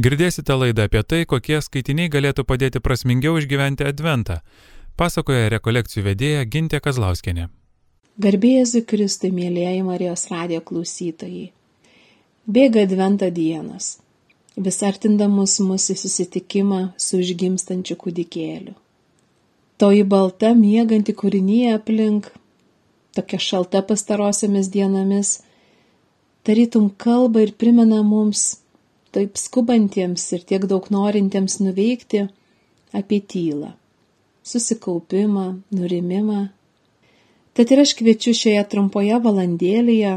Girdėsite laidą apie tai, kokie skaitiniai galėtų padėti prasmingiau išgyventi Adventą, pasakoja rekolekcijų vedėja Gintė Kazlauskenė. Garbėjai Kristui, mėlyjeji Marijos radijo klausytojai. Bėga Advento dienas, vis artindamus mūsų susitikimą su užgimstančiu kūdikėliu. Toji balta mėganti kūrinyje aplink, tokia šalta pastarosiomis dienomis, tarytum kalba ir primena mums taip skubantiems ir tiek daug norintiems nuveikti apie tylą, susikaupimą, nurimimą. Tad ir aš kviečiu šioje trumpoje valandėlėje,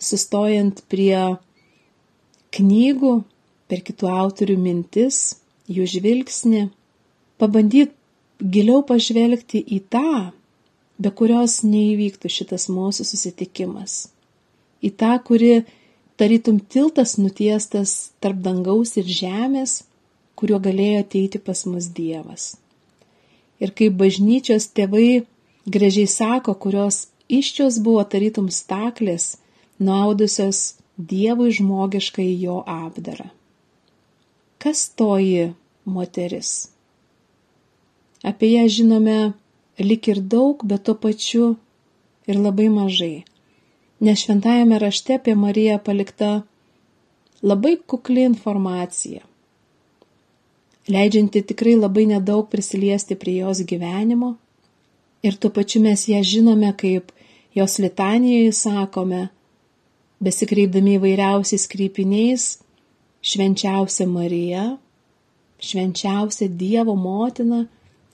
sustojant prie knygų, per kitų autorių mintis, jų žvilgsnį, pabandyti giliau pažvelgti į tą, be kurios neįvyktų šitas mūsų susitikimas. Į tą, kuri tarytum tiltas nutiestas tarp dangaus ir žemės, kuriuo galėjo ateiti pas mus Dievas. Ir kaip bažnyčios tėvai gražiai sako, kurios iščios buvo tarytum staklės, nuaudusios Dievui žmogiškai jo apdarą. Kas toji moteris? Apie ją žinome lik ir daug, bet tuo pačiu ir labai mažai nes šventajame rašte apie Mariją palikta labai kukli informacija, leidžianti tikrai labai nedaug prisiliesti prie jos gyvenimo ir tuo pačiu mes ją žinome, kaip jos litanijoje sakome, besikreipdami įvairiausiais krypiniais, švenčiausia Marija, švenčiausia Dievo motina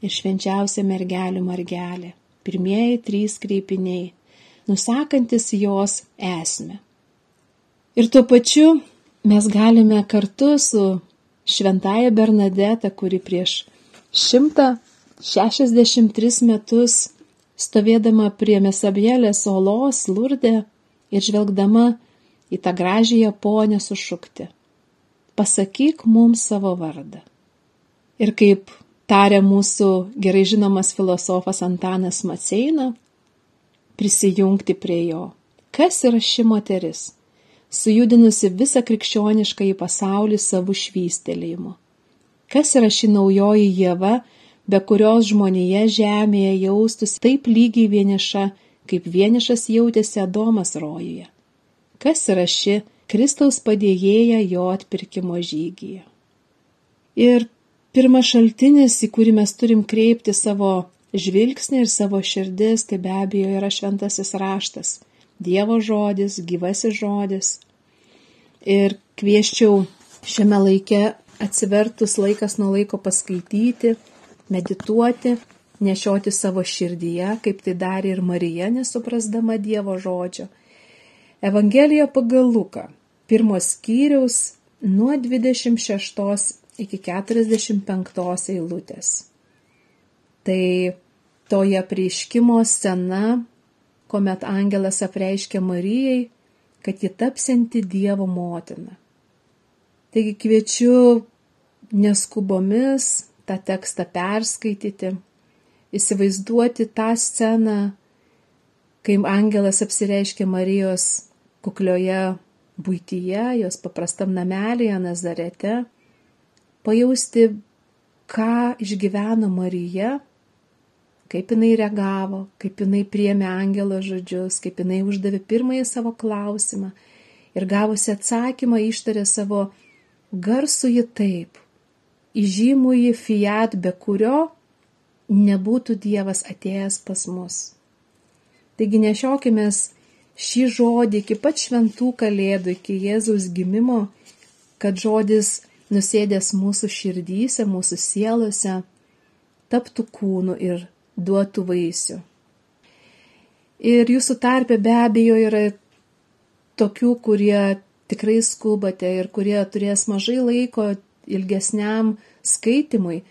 ir švenčiausia mergelė Margelė. Pirmieji trys kreipiniai nusakantis jos esmę. Ir tuo pačiu mes galime kartu su šventaja Bernadeta, kuri prieš 163 metus stovėdama prie Mesabėlės olos lurdė ir žvelgdama į tą gražiąją ponę sušukti. Pasakyk mums savo vardą. Ir kaip tarė mūsų gerai žinomas filosofas Antanas Maceina, prisijungti prie jo. Kas yra ši moteris, sujudinusi visą krikščionišką į pasaulį savų švystelėjimu? Kas yra ši naujoji jėva, be kurios žmonėje žemėje jaustųsi taip lygiai vieniša, kaip vienišas jautėsi Adomas rojuje? Kas yra ši Kristaus padėjėja jo atpirkimo žygyje? Ir pirmas šaltinis, į kurį mes turim kreipti savo žvilgsnį ir savo širdis, tai be abejo yra šventasis raštas, Dievo žodis, gyvasis žodis. Ir kvieščiau šiame laike atsivertus laikas nuo laiko paskaityti, medituoti, nešioti savo širdyje, kaip tai darė ir Marija, nesuprasdama Dievo žodžio. Evangelija pagal Luką, pirmos skyriaus nuo 26 iki 45 eilutės. Tai toje prieškimo scena, kuomet angelas apreiškia Marijai, kad ji tapsinti Dievo motina. Taigi kviečiu neskubomis tą tekstą perskaityti, įsivaizduoti tą sceną, kai angelas apsireiškia Marijos kuklioje būtyje, jos paprastam namelėje Nazarete, pajausti, ką išgyveno Marija kaip jinai reagavo, kaip jinai priemė angelo žodžius, kaip jinai uždavė pirmąjį savo klausimą ir gavusi atsakymą ištarė savo garsųjį taip, įžymųjį fiat, be kurio nebūtų Dievas atėjęs pas mus. Taigi nešiokime šį žodį iki pat šventų kalėdų, iki Jėzaus gimimo, kad žodis nusėdęs mūsų širdyse, mūsų sielose, taptų kūnu ir duotų vaisių. Ir jūsų tarpe be abejo yra tokių, kurie tikrai skubate ir kurie turės mažai laiko ilgesniam skaitimui.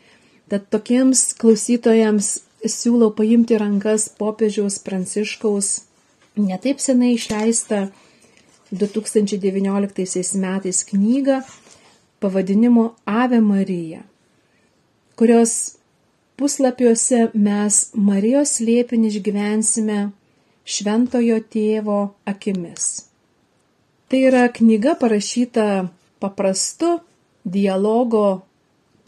Tad tokiems klausytojams siūlau paimti rankas popiežiaus Pranciškaus netaip senai išleistą 2019 metais knygą pavadinimu Ave Marija, kurios puslapiuose mes Marijos liepinį išgyvensime šventojo tėvo akimis. Tai yra knyga parašyta paprastu, dialogo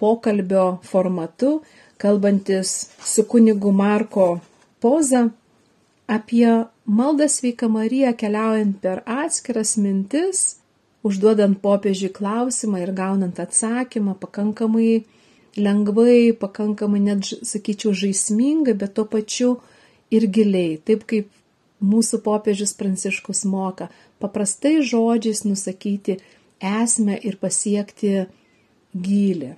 pokalbio formatu, kalbantis su kunigu Marko Poza apie maldą sveiką Mariją keliaujant per atskiras mintis, užduodant popiežiui klausimą ir gaunant atsakymą pakankamai lengvai, pakankamai net, sakyčiau, žaismingai, bet tuo pačiu ir giliai, taip kaip mūsų popiežius Pranciškus moka, paprastai žodžiais nusakyti esmę ir pasiekti gilį.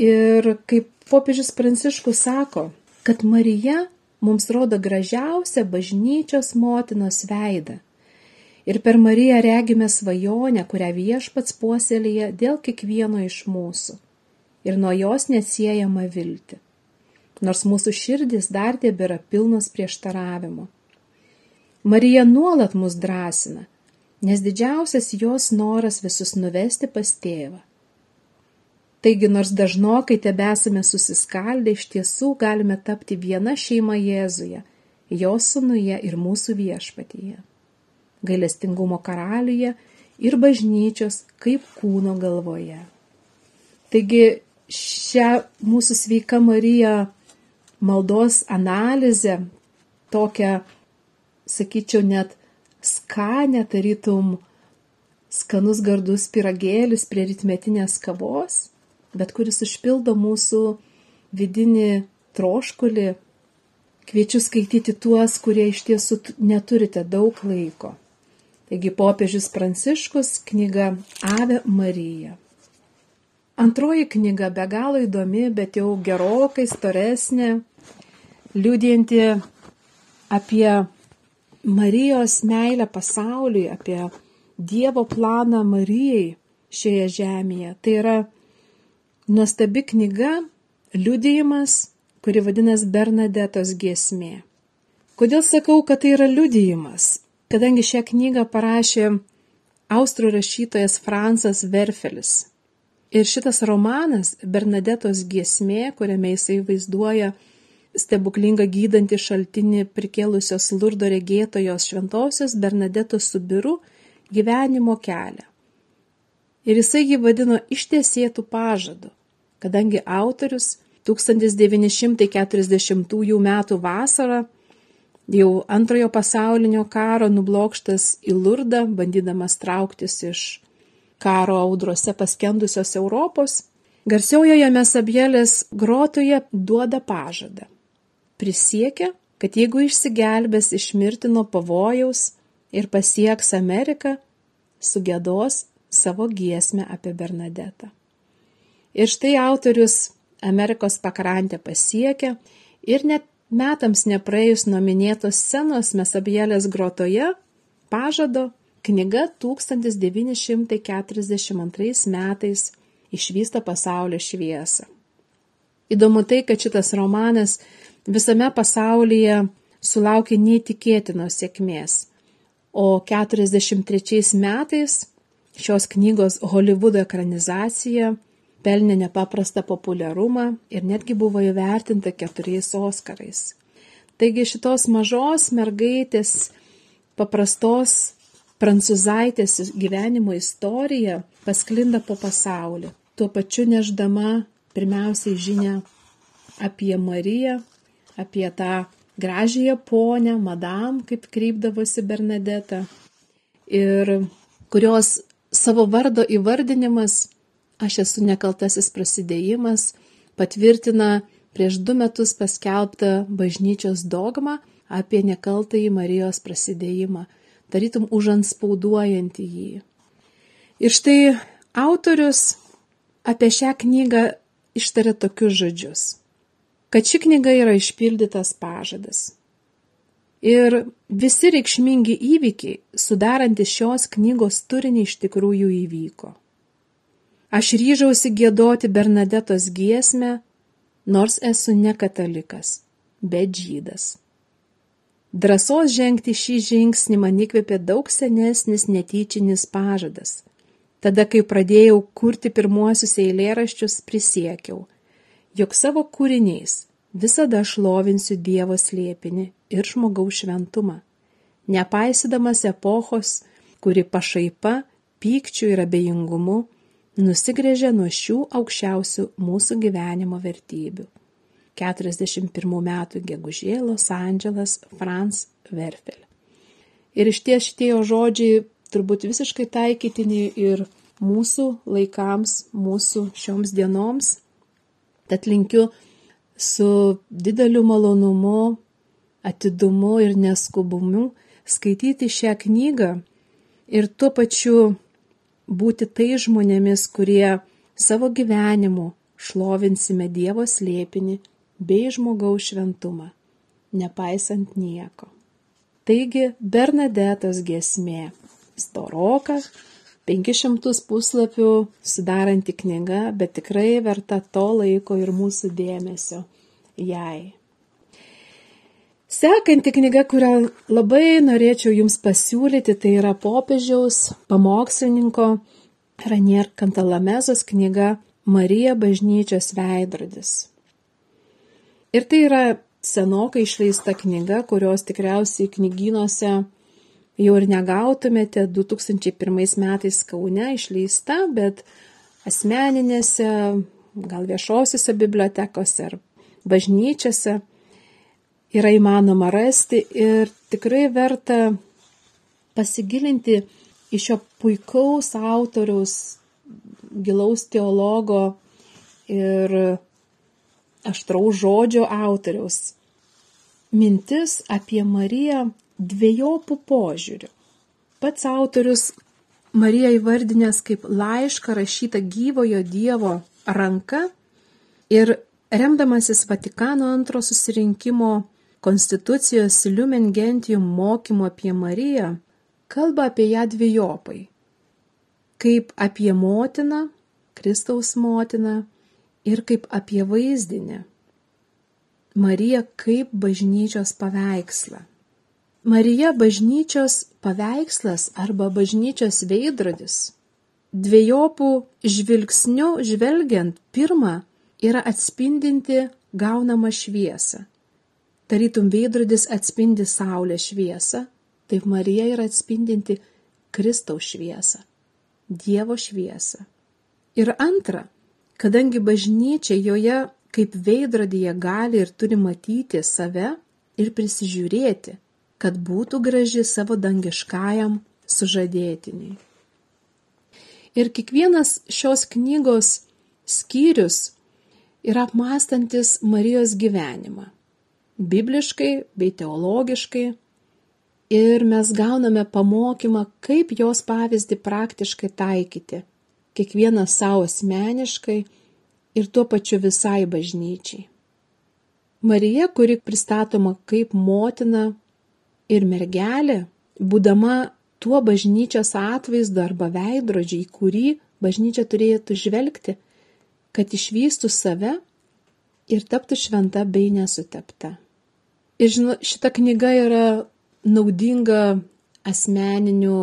Ir kaip popiežius Pranciškus sako, kad Marija mums rodo gražiausią bažnyčios motinos veidą. Ir per Mariją regime svajonę, kurią viešpats puoselėje dėl kiekvieno iš mūsų. Ir nuo jos neatsiejama vilti. Nors mūsų širdis dar tebėra pilnos prieštaravimo. Marija nuolat mus drąsina, nes didžiausias jos noras visus nuvesti pas tėvą. Taigi, nors dažnokai tebesame susiskaldę, iš tiesų galime tapti viena šeima Jėzuje, jos sunuje ir mūsų viešpatyje, gailestingumo karaliuje ir bažnyčios kaip kūno galvoje. Taigi, šią mūsų sveiką Mariją maldos analizę, tokią sakyčiau, net skanę, tarytum skanus gardus piragėlis prie ritmetinės kavos, bet kuris užpildo mūsų vidinį troškulį. Kviečiu skaityti tuos, kurie iš tiesų neturite daug laiko. Taigi popiežius Pranciškus knyga Ave Marija. Antroji knyga be galo įdomi, bet jau gerokai storesnė, liūdinti apie Marijos meilę pasauliui, apie Dievo planą Marijai šioje žemėje. Tai yra nuostabi knyga, liudijimas, kuri vadinasi Bernadetos giesmė. Kodėl sakau, kad tai yra liudijimas? Kadangi šią knygą parašė austrų rašytojas Fransas Verfelis. Ir šitas romanas Bernadetos giesmė, kuriame jisai vaizduoja stebuklingą gydantį šaltinį prikėlusios lurdo regėtojos šventosios Bernadetos Subiru gyvenimo kelią. Ir jisai jį vadino ištiesėtų pažadu, kadangi autorius 1940 m. vasarą jau antrojo pasaulinio karo nublokštas į Lurdą, bandydamas trauktis iš karo audrose paskendusios Europos, garsiojoje Mesabėlės grotoje duoda pažadą prisiekia, kad jeigu išsigelbės iš mirtino pavojaus ir pasieks Ameriką, sugėdos savo giesmę apie Bernadetą. Ir štai autorius Amerikos pakrantę pasiekia ir net metams nepraėjus nuo minėtos scenos Mesabėlės grotoje pažado knyga 1942 metais išvysta pasaulio šviesą. Įdomu tai, kad šitas romanas visame pasaulyje sulaukė neįtikėtinos sėkmės. O 43 metais šios knygos Hollywoodo ekranizacija pelnė nepaprastą populiarumą ir netgi buvo įvertinta keturiais Oskarais. Taigi šitos mažos mergaitės paprastos prancūzaitės gyvenimo istorija pasklinda po pasaulį, tuo pačiu neždama pirmiausiai žinia apie Mariją, apie tą gražiąją ponę, madam, kaip kreipdavosi Bernadeta, ir kurios savo vardo įvardinimas, aš esu nekaltasis prasidėjimas, patvirtina prieš du metus paskelbtą bažnyčios dogmą apie nekaltąjį Marijos prasidėjimą, tarytum užanspauduojantį jį. Ir štai autorius apie šią knygą ištarė tokius žodžius kad ši knyga yra išpildytas pažadas. Ir visi reikšmingi įvykiai, sudarantis šios knygos turinį iš tikrųjų įvyko. Aš ryžausi gėdoti Bernadetos giesmę, nors esu ne katalikas, bet žydas. Drąsos žengti šį žingsnį man įkvėpė daug senesnis netyčinis pažadas. Tada, kai pradėjau kurti pirmuosius eilėraščius, prisiekiau – jog savo kūriniais visada šlovinsiu Dievo slėpinį ir žmogaus šventumą, nepaisydamas epochos, kuri pašaipa, pykčių ir abejingumu nusigrėžė nuo šių aukščiausių mūsų gyvenimo vertybių. 41 metų gegužė Los Angeles Franz Werfel. Ir iš ties šitie žodžiai turbūt visiškai taikytini ir mūsų laikams, mūsų šioms dienoms. Tad linkiu su dideliu malonumu, atidumu ir neskubumu skaityti šią knygą ir tuo pačiu būti tai žmonėmis, kurie savo gyvenimu šlovinsime Dievo slėpinį bei žmogaus šventumą, nepaisant nieko. Taigi Bernadetos gesmė - storoka, 500 puslapių sudaranti knyga, bet tikrai verta to laiko ir mūsų dėmesio jai. Sekanti knyga, kurią labai norėčiau Jums pasiūlyti, tai yra popiežiaus pamokslininko Ranier Kantalamezos knyga Marija bažnyčios veidrodis. Ir tai yra senokai išleista knyga, kurios tikriausiai knygynuose jau ir negautumėte. 2001 metais Kaune išleista, bet asmeninėse, gal viešosiuose bibliotekose ar bažnyčiose yra įmanoma rasti. Ir tikrai verta pasigilinti į šio puikaus autoriaus, gilaus teologo ir aštraus žodžio autoriaus mintis apie Mariją dviejopų požiūrių. Pats autorius Mariją įvardinęs kaip laišką rašytą gyvojo Dievo ranka ir remdamasis Vatikano antro susirinkimo Konstitucijos Lumen Gentium mokymo apie Mariją kalba apie ją dviejopai. Kaip apie motiną, Kristaus motiną ir kaip apie vaizdinį. Marija kaip bažnyčios paveikslą. Marija bažnyčios paveikslas arba bažnyčios veidrodis. Dviejopų žvilgsnių žvelgiant pirmą yra atspindinti gaunamą šviesą. Tarytum veidrodis atspindi Saulės šviesą, taip Marija yra atspindinti Kristaus šviesą, Dievo šviesą. Ir antra, kadangi bažnyčia joje kaip veidrodyje gali ir turi matyti save ir prisižiūrėti, kad būtų graži savo dangiškajam sužadėtiniui. Ir kiekvienas šios knygos skyrius yra apmastantis Marijos gyvenimą. Bibliškai bei teologiškai. Ir mes gauname pamokymą, kaip jos pavyzdį praktiškai taikyti, kiekvienas savo asmeniškai ir tuo pačiu visai bažnyčiai. Marija, kuri pristatoma kaip motina ir mergelė, būdama tuo bažnyčios atvaizdu arba veidrodžiai, kurį bažnyčia turėtų žvelgti, kad išvystų save ir taptų šventa bei nesutepta. Ir žinau, šita knyga yra naudinga asmeninių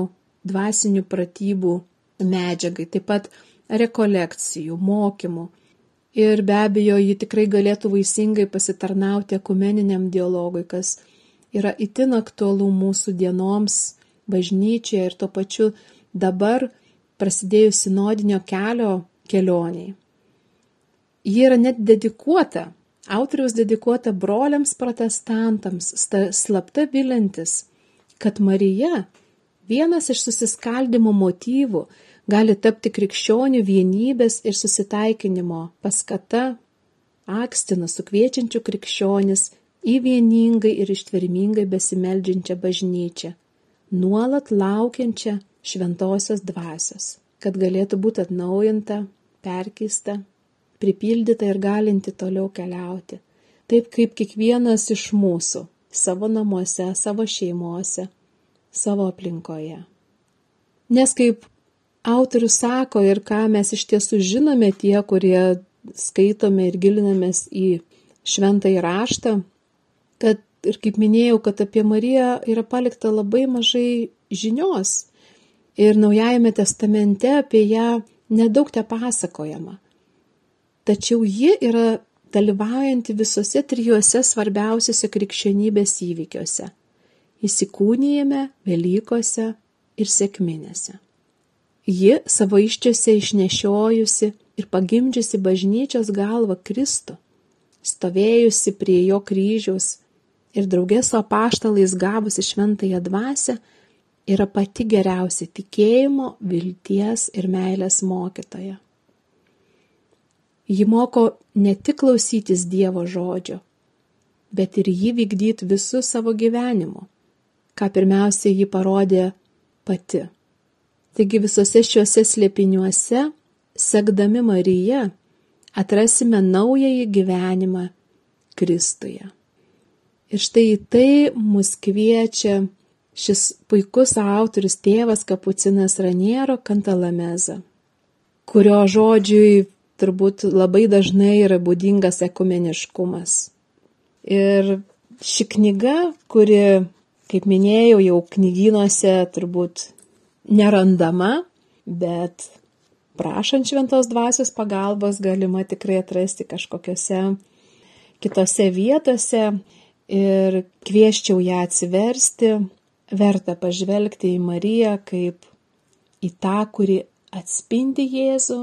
dvasinių pratybų medžiagai, taip pat rekolekcijų, mokymų. Ir be abejo, ji tikrai galėtų vaisingai pasitarnauti ekumeniniam dialogui, kas yra itin aktualu mūsų dienoms bažnyčioje ir tuo pačiu dabar prasidėjus sinodinio kelio kelioniai. Ji yra net dedikuota autoriaus dedikuota broliams protestantams, slapta vilintis, kad Marija, vienas iš susiskaldimo motyvų, gali tapti krikščionių vienybės ir susitaikinimo paskata, akstina sukviečiančių krikščionis į vieningai ir ištvermingai besimeldžiančią bažnyčią, nuolat laukiančią šventosios dvasios, kad galėtų būti atnaujinta, perkeista pripildyta ir galinti toliau keliauti, taip kaip kiekvienas iš mūsų savo namuose, savo šeimuose, savo aplinkoje. Nes kaip autorius sako ir ką mes iš tiesų žinome tie, kurie skaitome ir gilinamės į šventą įraštą, kad ir kaip minėjau, kad apie Mariją yra palikta labai mažai žinios. Ir Naujajame testamente apie ją nedaug te pasakojama tačiau ji yra dalyvaujanti visose trijuose svarbiausiose krikščionybės įvykiuose - įsikūnyjame, Velykose ir sėkminėse. Ji savo iščiose išnešiojusi ir pagimdžiusi bažnyčios galvą Kristų, stovėjusi prie jo kryžiaus ir draugės su apaštalais gavusi šventąją dvasę, yra pati geriausia tikėjimo, vilties ir meilės mokytoja. Ji moko ne tik klausytis Dievo žodžio, bet ir jį vykdyti visų savo gyvenimu, ką pirmiausia ji parodė pati. Taigi visose šiuose slėpiniuose, sekdami Mariją, atrasime naująjį gyvenimą Kristuje. Ir štai tai mus kviečia šis puikus autorius tėvas Kapucinas Raniero Kantalameza, kurio žodžiui turbūt labai dažnai yra būdingas ekumeniškumas. Ir ši knyga, kuri, kaip minėjau, jau knygynuose turbūt nerandama, bet prašant šventos dvasios pagalbos galima tikrai atrasti kažkokiose kitose vietose ir kvieščiau ją atsiversti, verta pažvelgti į Mariją kaip į tą, kuri atspindi Jėzų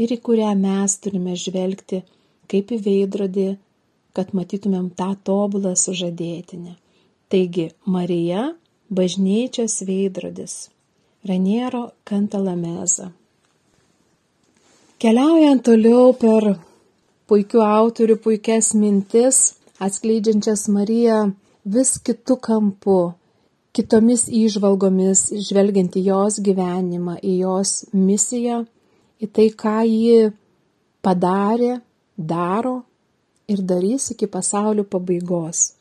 ir į kurią mes turime žvelgti kaip į veidrodį, kad matytumėm tą tobulą sužadėtinę. Taigi, Marija - bažnyčios veidrodis. Raniero Kantalameza. Keliaujant toliau per puikių autorių puikias mintis, atskleidžiančias Mariją vis kitų kampų, kitomis įžvalgomis, žvelgiant į jos gyvenimą, į jos misiją, į tai, ką ji padarė, daro ir darys iki pasaulio pabaigos.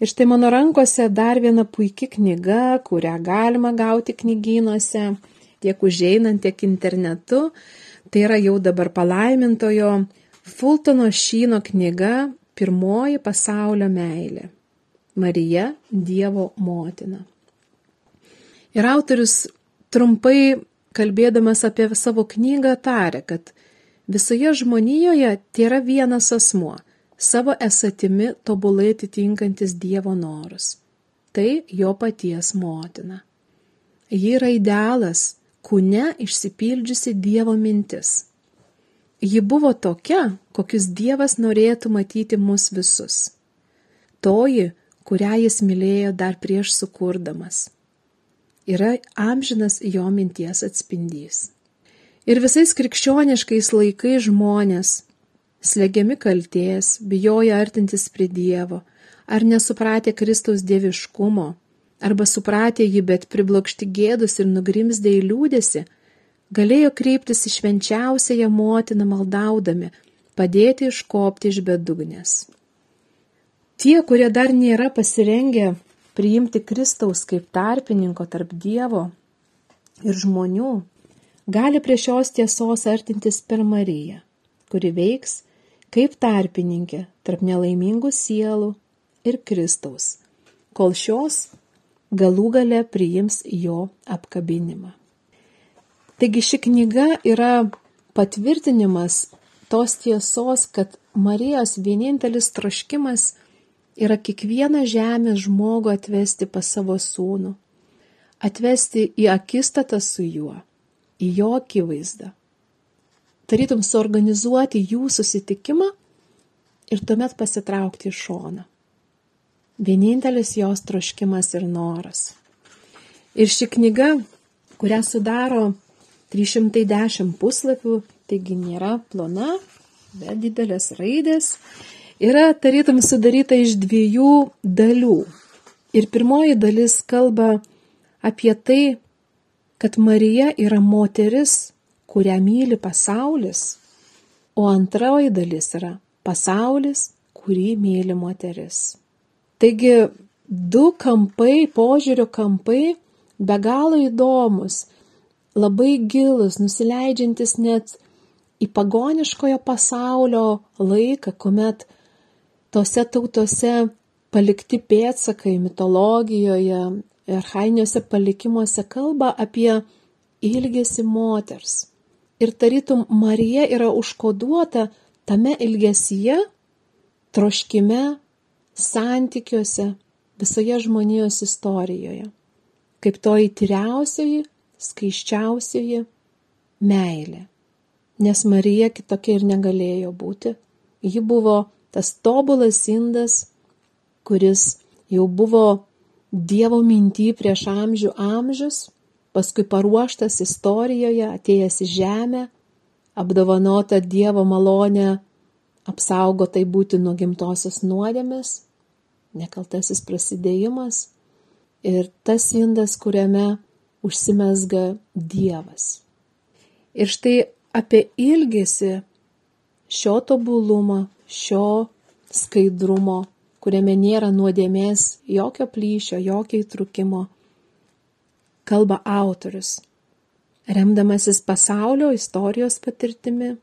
Ir štai mano rankose dar viena puikia knyga, kurią galima gauti knygynuose, tiek užeinant, tiek internetu. Tai yra jau dabar palaimintojo Fultono Šyno knyga Pirmoji pasaulio meilė. Marija Dievo motina. Ir autorius trumpai kalbėdamas apie savo knygą tarė, kad visoje žmonijoje tai yra vienas asmuo, savo esatimi tobulai atitinkantis Dievo norus. Tai jo paties motina. Ji yra idealas, kūne išsipildžiusi Dievo mintis. Ji buvo tokia, kokius Dievas norėtų matyti mus visus. Toji, kurią jis mylėjo dar prieš sukurdamas. Yra amžinas jo minties atspindys. Ir visais krikščioniškais laikais žmonės, slegiami kalties, bijoja artintis prie Dievo, ar nesupratę Kristaus dieviškumo, arba supratę jį, bet priblokšti gėdus ir nugrimzdė į liūdėsi, galėjo kreiptis į švenčiausiąją motiną maldaudami, padėti iškopti iš bedugnės. Tie, kurie dar nėra pasirengę priimti Kristaus kaip tarpininko tarp Dievo ir žmonių, gali prie šios tiesos artintis per Mariją, kuri veiks kaip tarpininkė tarp nelaimingų sielų ir Kristaus, kol šios galų gale priims jo apkabinimą. Taigi ši knyga yra patvirtinimas tos tiesos, kad Marijos vienintelis troškimas yra kiekvieną žemės žmogų atvesti pas savo sūnų, atvesti į akistatą su juo, į jo akivaizdą. Tarytum suorganizuoti jų susitikimą ir tuomet pasitraukti į šoną. Vienintelis jos troškimas ir noras. Ir ši knyga, kurią sudaro 310 puslapių, taigi nėra plona, bet didelės raidės, yra tarytum sudaryta iš dviejų dalių. Ir pirmoji dalis kalba apie tai, kad Marija yra moteris, kurią myli pasaulis, o antroji dalis yra pasaulis, kurį myli moteris. Taigi, du kampai, požiūrio kampai be galo įdomus, labai gilus, nusileidžiantis net į pagoniškojo pasaulio laiką, kuomet tose tautose palikti pėtsakai mitologijoje, arhainiuose palikimuose kalba apie ilgesį moters. Ir tarytum Marija yra užkoduota tame ilgesyje, troškime, santykiuose, visoje žmonijos istorijoje. Kaip toji tyriausioji, skaiščiausioji, meilė. Nes Marija kitokia ir negalėjo būti. Ji buvo tas tobulas indas, kuris jau buvo Dievo mintį prieš amžių amžius, paskui paruoštas istorijoje, atėjęs į žemę, apdovanota Dievo malonė apsaugotai būti nuo gimtosios nuodėmės, nekaltasis prasidėjimas ir tas indas, kuriame užsimesga Dievas. Ir štai apie ilgesi šio tobulumo, šio skaidrumo, kuriame nėra nuodėmės, jokio plyšio, jokio įtrukimo, kalba autorius, remdamasis pasaulio istorijos patirtimi,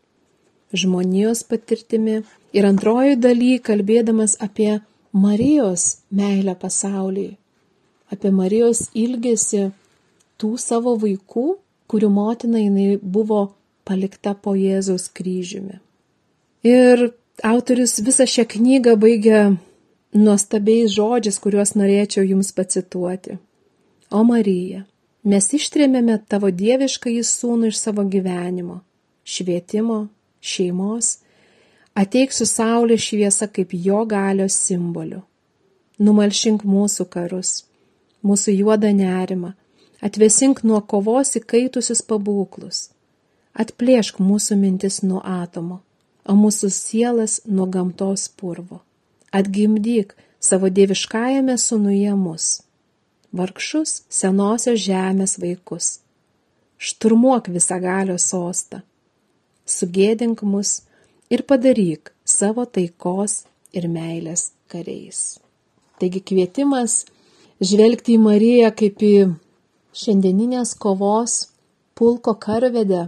žmonijos patirtimi ir antroji daly kalbėdamas apie Marijos meilę pasauliui, apie Marijos ilgesį tų savo vaikų, kurių motina jinai buvo palikta po Jėzaus kryžiumi. Ir autorius visą šią knygą baigia nuostabiais žodžiais, kuriuos norėčiau jums pacituoti. O Marija, mes ištrėmėme tavo dievišką į sūnų iš savo gyvenimo, švietimo, šeimos, ateik su saulė šviesa kaip jo galios simboliu. Numalšink mūsų karus, mūsų juodą nerimą, atvesink nuo kovos įkaitusius pabūklus, atplėšk mūsų mintis nuo atomo, o mūsų sielas nuo gamtos purvo. Atgimdyk savo dieviškajame sunuje mus, vargšus senosios žemės vaikus. Šturmuok visą galio sostą sugėdink mus ir padaryk savo taikos ir meilės kariais. Taigi kvietimas žvelgti į Mariją kaip į šiandieninės kovos pulko karvedę,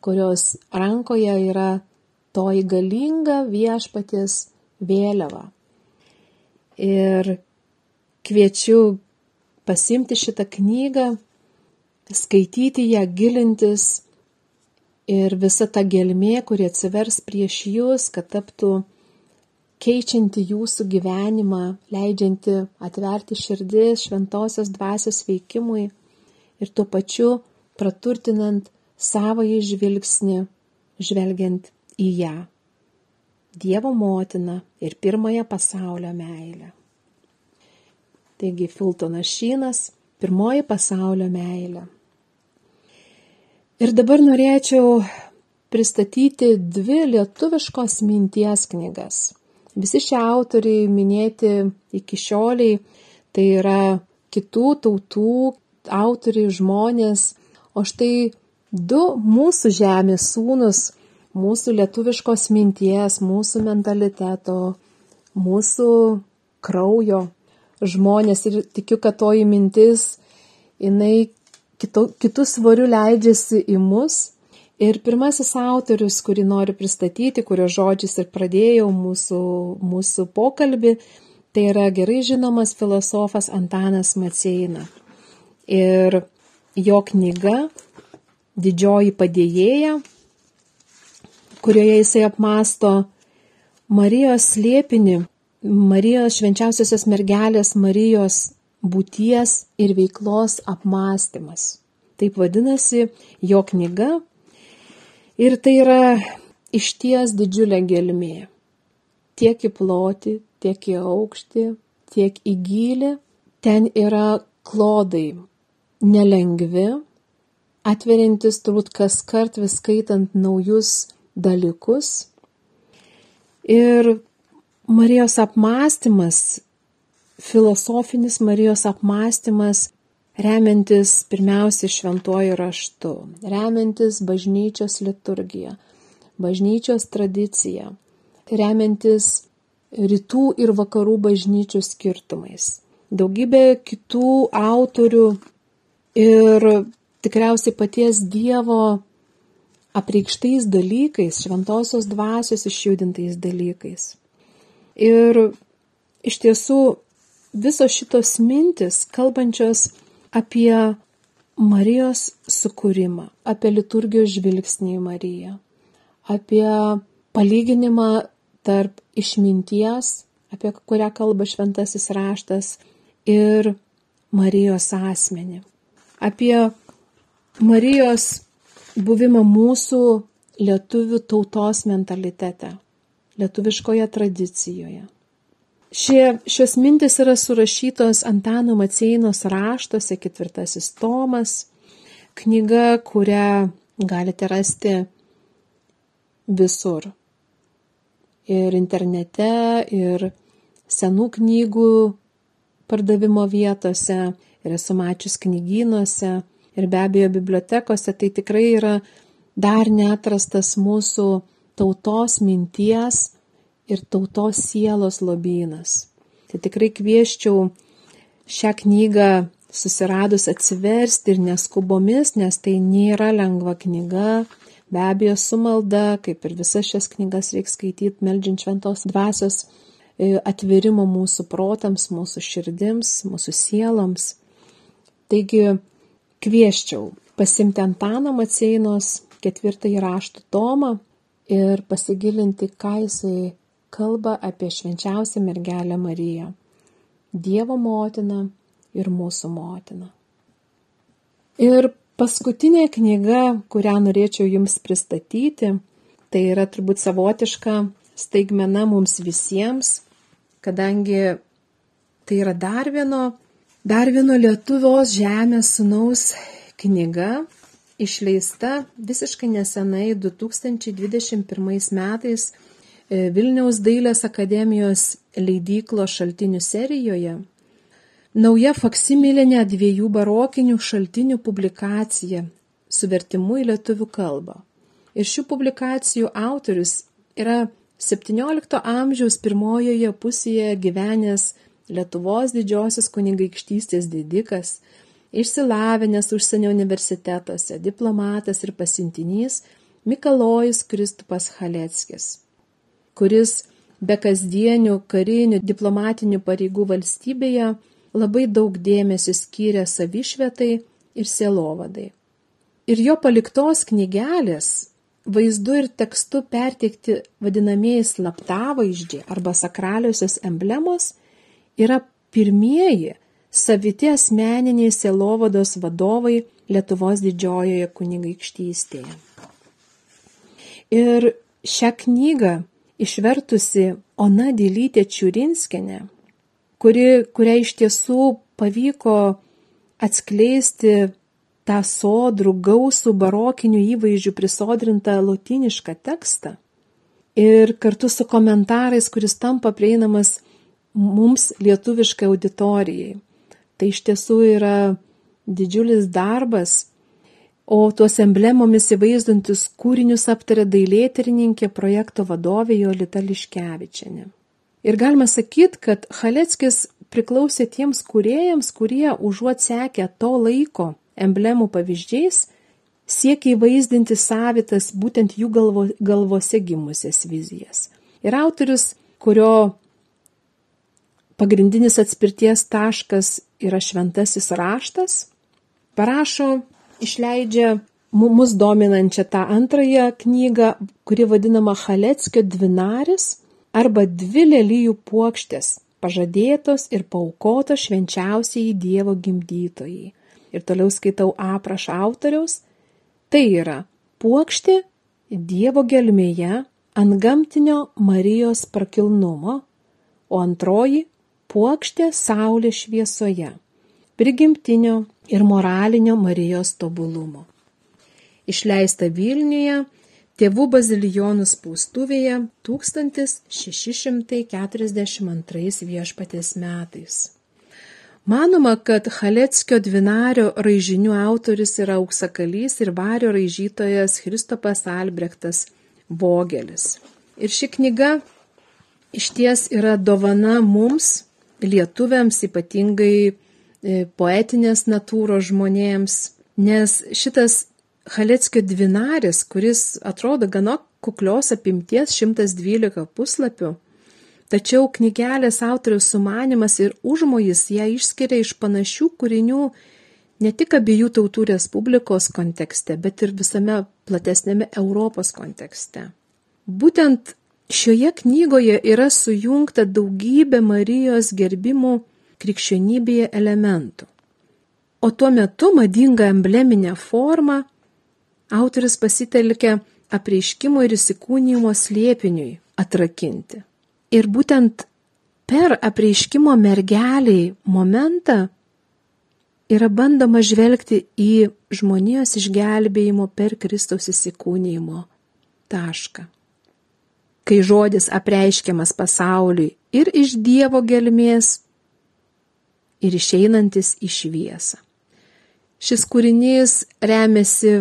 kurios rankoje yra toji galinga viešpaties vėliava. Ir kviečiu pasimti šitą knygą, skaityti ją, gilintis ir visa ta gelmė, kuri atsivers prieš jūs, kad taptų keičianti jūsų gyvenimą, leidžianti atverti širdis šventosios dvasios veikimui ir tuo pačiu praturtinant savąjį žvilgsnį, žvelgiant į ją. Dievo motina ir pirmąją pasaulio meilę. Taigi Fultonas Šynas - pirmoji pasaulio meilė. Ir dabar norėčiau pristatyti dvi lietuviškos minties knygas. Visi šie autoriai minėti iki šioliai, tai yra kitų tautų autoriai žmonės, o štai du mūsų žemės sūnus, mūsų lietuviškos minties, mūsų mentaliteto, mūsų kraujo žmonės ir tikiu, kad toji mintis, jinai kitu, kitų svarių leidžiasi į mus. Ir pirmasis autorius, kurį noriu pristatyti, kurio žodžiais ir pradėjau mūsų, mūsų pokalbį, tai yra gerai žinomas filosofas Antanas Maceina. Ir jo knyga Didžioji padėjėja, kurioje jisai apmasto Marijos slėpinį, Marijos švenčiausiosios mergelės Marijos būties ir veiklos apmąstymas. Taip vadinasi jo knyga ir tai yra išties didžiulė gelmė. Tiek į plotį, tiek į aukštį, tiek į gilį. Ten yra klodai nelengvi, atverintis turbūt kas kart vis skaitant naujus dalykus. Ir Marijos apmąstymas filosofinis Marijos apmąstymas remiantis pirmiausia šventuoju raštu, remiantis bažnyčios liturgiją, bažnyčios tradiciją, remiantis rytų ir vakarų bažnyčių skirtumais. Daugybė kitų autorių ir tikriausiai paties Dievo apreikštais dalykais, šventosios dvasios išjudintais dalykais. Ir iš tiesų visos šitos mintis, kalbančios apie Marijos sukūrimą, apie liturgijos žvilgsnį į Mariją, apie palyginimą tarp išminties, apie kurią kalba šventasis raštas, ir Marijos asmenį, apie Marijos buvimą mūsų lietuvių tautos mentalitete, lietuviškoje tradicijoje. Šie, šios mintis yra surašytos Antano Maceinos raštuose, ketvirtasis tomas, knyga, kurią galite rasti visur. Ir internete, ir senų knygų pardavimo vietose, ir esu mačius knygynuose, ir be abejo bibliotekose, tai tikrai yra dar netrastas mūsų tautos minties ir tautos sielos lobynas. Tai tikrai kvieščiau šią knygą susiradus atsiversti ir neskubomis, nes tai nėra lengva knyga. Be abejo, su malda, kaip ir visas šias knygas reikia skaityti, meldžiant šventos dvasios e, atvirimo mūsų protams, mūsų širdims, mūsų sieloms. Taigi, kvieščiau pasimti Antano Maceinos ketvirtąjį raštų tomą ir pasigilinti, ką jisai kalba apie švenčiausią mergelę Mariją, Dievo motiną ir mūsų motina. Ir paskutinė knyga, kurią norėčiau Jums pristatyti, tai yra turbūt savotiška staigmena mums visiems, kadangi tai yra dar vieno, dar vieno Lietuvos žemės sunaus knyga, išleista visiškai nesenai 2021 metais e, Vilniaus dailės akademijos leidyklo šaltinių serijoje Nauja faksimilinė dviejų barokinių šaltinių publikacija su vertimu į lietuvių kalbą. Ir šių publikacijų autorius yra XVII amžiaus pirmojoje pusėje gyvenęs Lietuvos didžiosios kunigaikštystės didikas, išsilavinęs užsienio universitetuose, diplomatas ir pasintinys Mikalojus Kristupas Haleckis, kuris be kasdienių karinių diplomatinių pareigų valstybėje labai daug dėmesio skyrė savišvietai ir sielovadai. Ir jo paliktos knygelės vaizdu ir tekstu perteikti vadinamieji slaptavaizdžiai arba sakraliosios emblemos yra pirmieji saviti asmeniniai sielovados vadovai Lietuvos didžiojoje kunigaikštystėje. Ir šią knygą išvertusi Ona Dilytė Čiurinskenė kuri, kuria iš tiesų pavyko atskleisti tą sodrų, gausų barokinių įvaizdžių prisodrintą lotinišką tekstą ir kartu su komentarais, kuris tampa prieinamas mums lietuviškai auditorijai. Tai iš tiesų yra didžiulis darbas, o tuos emblemomis įvaizdintus kūrinius aptarė dailėtyrininkė projekto vadovė Jolita Liškevičianė. Ir galima sakyti, kad Haleckis priklausė tiems kuriejams, kurie užuot sekę to laiko emblemų pavyzdžiais, siekia įvaizdinti savitas būtent jų galvo, galvose gimusias vizijas. Ir autorius, kurio pagrindinis atspirties taškas yra šventasis raštas, parašo, išleidžia mus dominančią tą antrąją knygą, kuri vadinama Haleckio dvinaris arba dvi lelijų puokštės pažadėtos ir paukotos švenčiausiai Dievo gimdytojai. Ir toliau skaitau aprašą autoriaus. Tai yra puokštė Dievo gelmėje ant gamtinio Marijos prakilnumo, o antroji puokštė Saulės šviesoje, prigimtinio ir moralinio Marijos tobulumo. Išleista Vilniuje Tėvų bazilijonų spaustuvėje 1642 viešpatės metais. Manoma, kad Haleckio dvinario raižinių autoris yra auksakalys ir vario raižytojas Kristopas Albrechtas Vogelis. Ir ši knyga iš ties yra dovana mums, lietuviams, ypatingai e, poetinės natūros žmonėms, nes šitas Haleckio dvinaris, kuris atrodo gana kuklios apimties 112 puslapių, tačiau knygelės autoriaus sumanimas ir užmojis ją išskiria iš panašių kūrinių ne tik abiejų tautų respublikos kontekste, bet ir visame platesnėme Europos kontekste. Būtent šioje knygoje yra sujungta daugybė Marijos gerbimų krikščionybėje elementų. O tuo metu madinga embleminė forma Autoris pasitelkia apreiškimo ir įsikūnymo slėpiniui atrakinti. Ir būtent per apreiškimo mergeliai momentą yra bandoma žvelgti į žmonijos išgelbėjimo per Kristaus įsikūnymo tašką. Kai žodis apreiškiamas pasauliui ir iš Dievo gelmės, ir išeinantis į šviesą. Šis kūrinys remiasi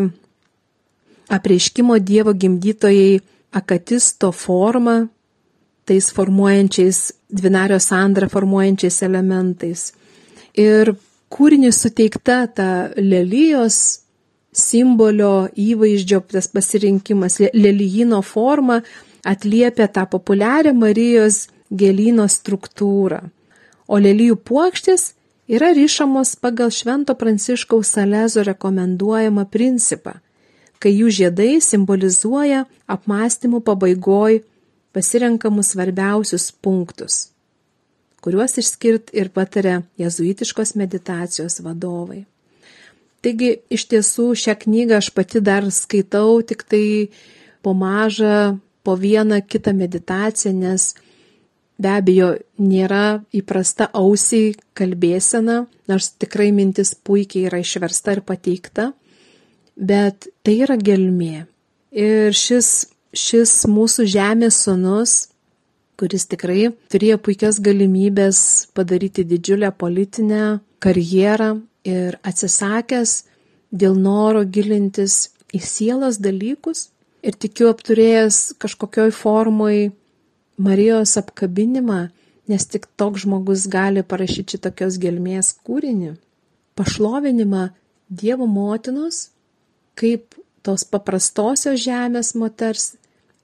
apreiškimo Dievo gimdytojai akatisto forma, tais formuojančiais, dvinario sandrą formuojančiais elementais. Ir kūrinį suteikta ta lelyjos simbolio įvaizdžio, tas pasirinkimas, lelyjino forma atliepia tą populiarią Marijos gėlyno struktūrą. O lelyjų puokštės yra ryšamos pagal Švento Pranciškaus Salezo rekomenduojamą principą kai jų žiedai simbolizuoja apmąstymų pabaigoj pasirenkamus svarbiausius punktus, kuriuos išskirt ir patarė jezuitiškos meditacijos vadovai. Taigi iš tiesų šią knygą aš pati dar skaitau tik tai po mažą, po vieną kitą meditaciją, nes be abejo nėra įprasta ausiai kalbėsena, nors tikrai mintis puikiai yra išversta ir pateikta bet tai yra gelmė. Ir šis, šis mūsų žemės sunus, kuris tikrai turėjo puikias galimybės padaryti didžiulę politinę karjerą ir atsisakęs dėl noro gilintis į sielos dalykus ir tikiu apturėjęs kažkokioj formoj Marijos apkabinimą, nes tik toks žmogus gali parašyti šitokios gelmės kūrinį, pašlovinimą Dievo motinos kaip tos paprastosios žemės moters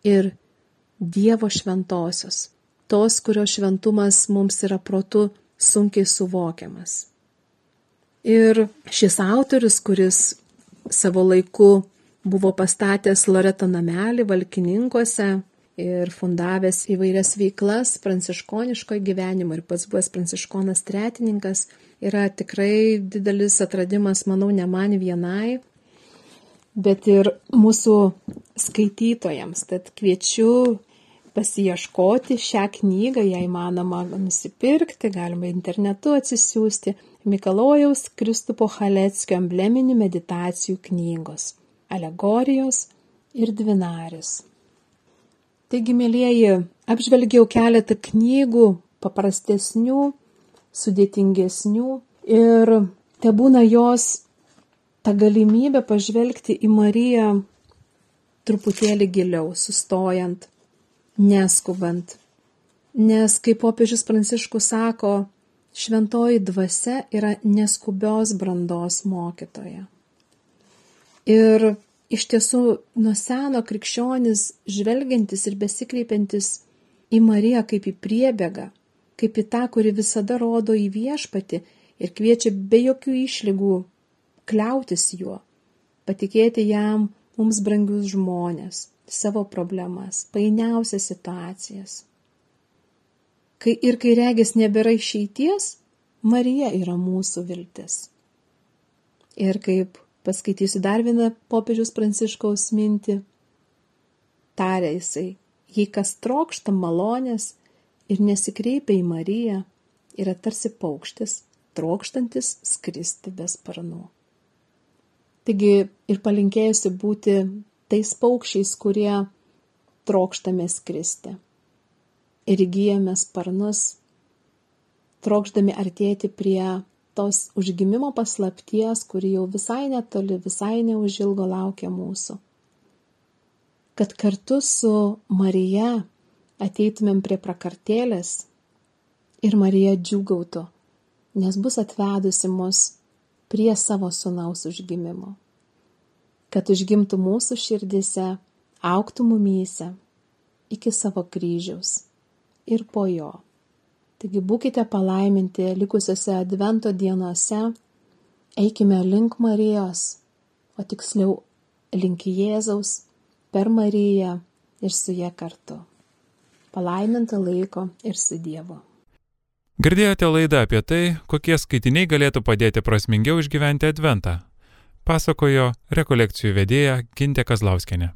ir Dievo šventosios, tos, kurios šventumas mums yra protu sunkiai suvokiamas. Ir šis autorius, kuris savo laiku buvo pastatęs Loreto namelį Valkininkose ir fundavęs įvairias veiklas pranciškoniško gyvenimo ir pats buvęs pranciškonas tretininkas, yra tikrai didelis atradimas, manau, ne man vienai, bet ir mūsų skaitytojams. Tad kviečiu pasieškoti šią knygą, jei manoma nusipirkti, galima internetu atsisiųsti Mikalojaus Kristupo Haleckio embleminių meditacijų knygos - Alegorijos ir Dvinaris. Taigi, mėlyjeji, apžvelgiau keletą knygų, paprastesnių, sudėtingesnių ir te būna jos ta galimybė pažvelgti į Mariją truputėlį giliau, sustojant, neskubant. Nes, kaip popiežius Pranciškus sako, šventoji dvasia yra neskubios brandos mokytoja. Ir iš tiesų nuo seno krikščionis žvelgiantis ir besikreipiantis į Mariją kaip į priebėgą, kaip į tą, kuri visada rodo į viešpati ir kviečia be jokių išlygų kliautis juo, patikėti jam mums brangius žmonės, savo problemas, painiausias situacijas. Kai ir kai regis nebėra išeities, Marija yra mūsų viltis. Ir kaip paskaitysiu dar vieną popiežius pranciškaus mintį, tarė jisai, jei kas trokšta malonės ir nesikreipia į Mariją, yra tarsi paukštis, trokštantis skristi be sparnų. Taigi ir palinkėjusi būti tais paukščiais, kurie trokštame skristi. Ir įgyjame sparnus, trokšdami artėti prie tos užgimimo paslapties, kuri jau visai netoli, visai neužilgo laukia mūsų. Kad kartu su Marija ateitumėm prie prakartėlės ir Marija džiugautų, nes bus atvedusi mus prie savo sunaus užgimimo. Kad užgimtų mūsų širdise, auktų mumyse iki savo kryžiaus ir po jo. Taigi būkite palaiminti likusiuose advento dienose, eikime link Marijos, o tiksliau link Jėzaus, per Mariją ir su ją kartu. Palaiminta laiko ir su Dievu. Girdėjote laidą apie tai, kokie skaitiniai galėtų padėti prasmingiau išgyventi Adventą. pasakojo rekolekcijų vedėja Gintė Kazlauskenė.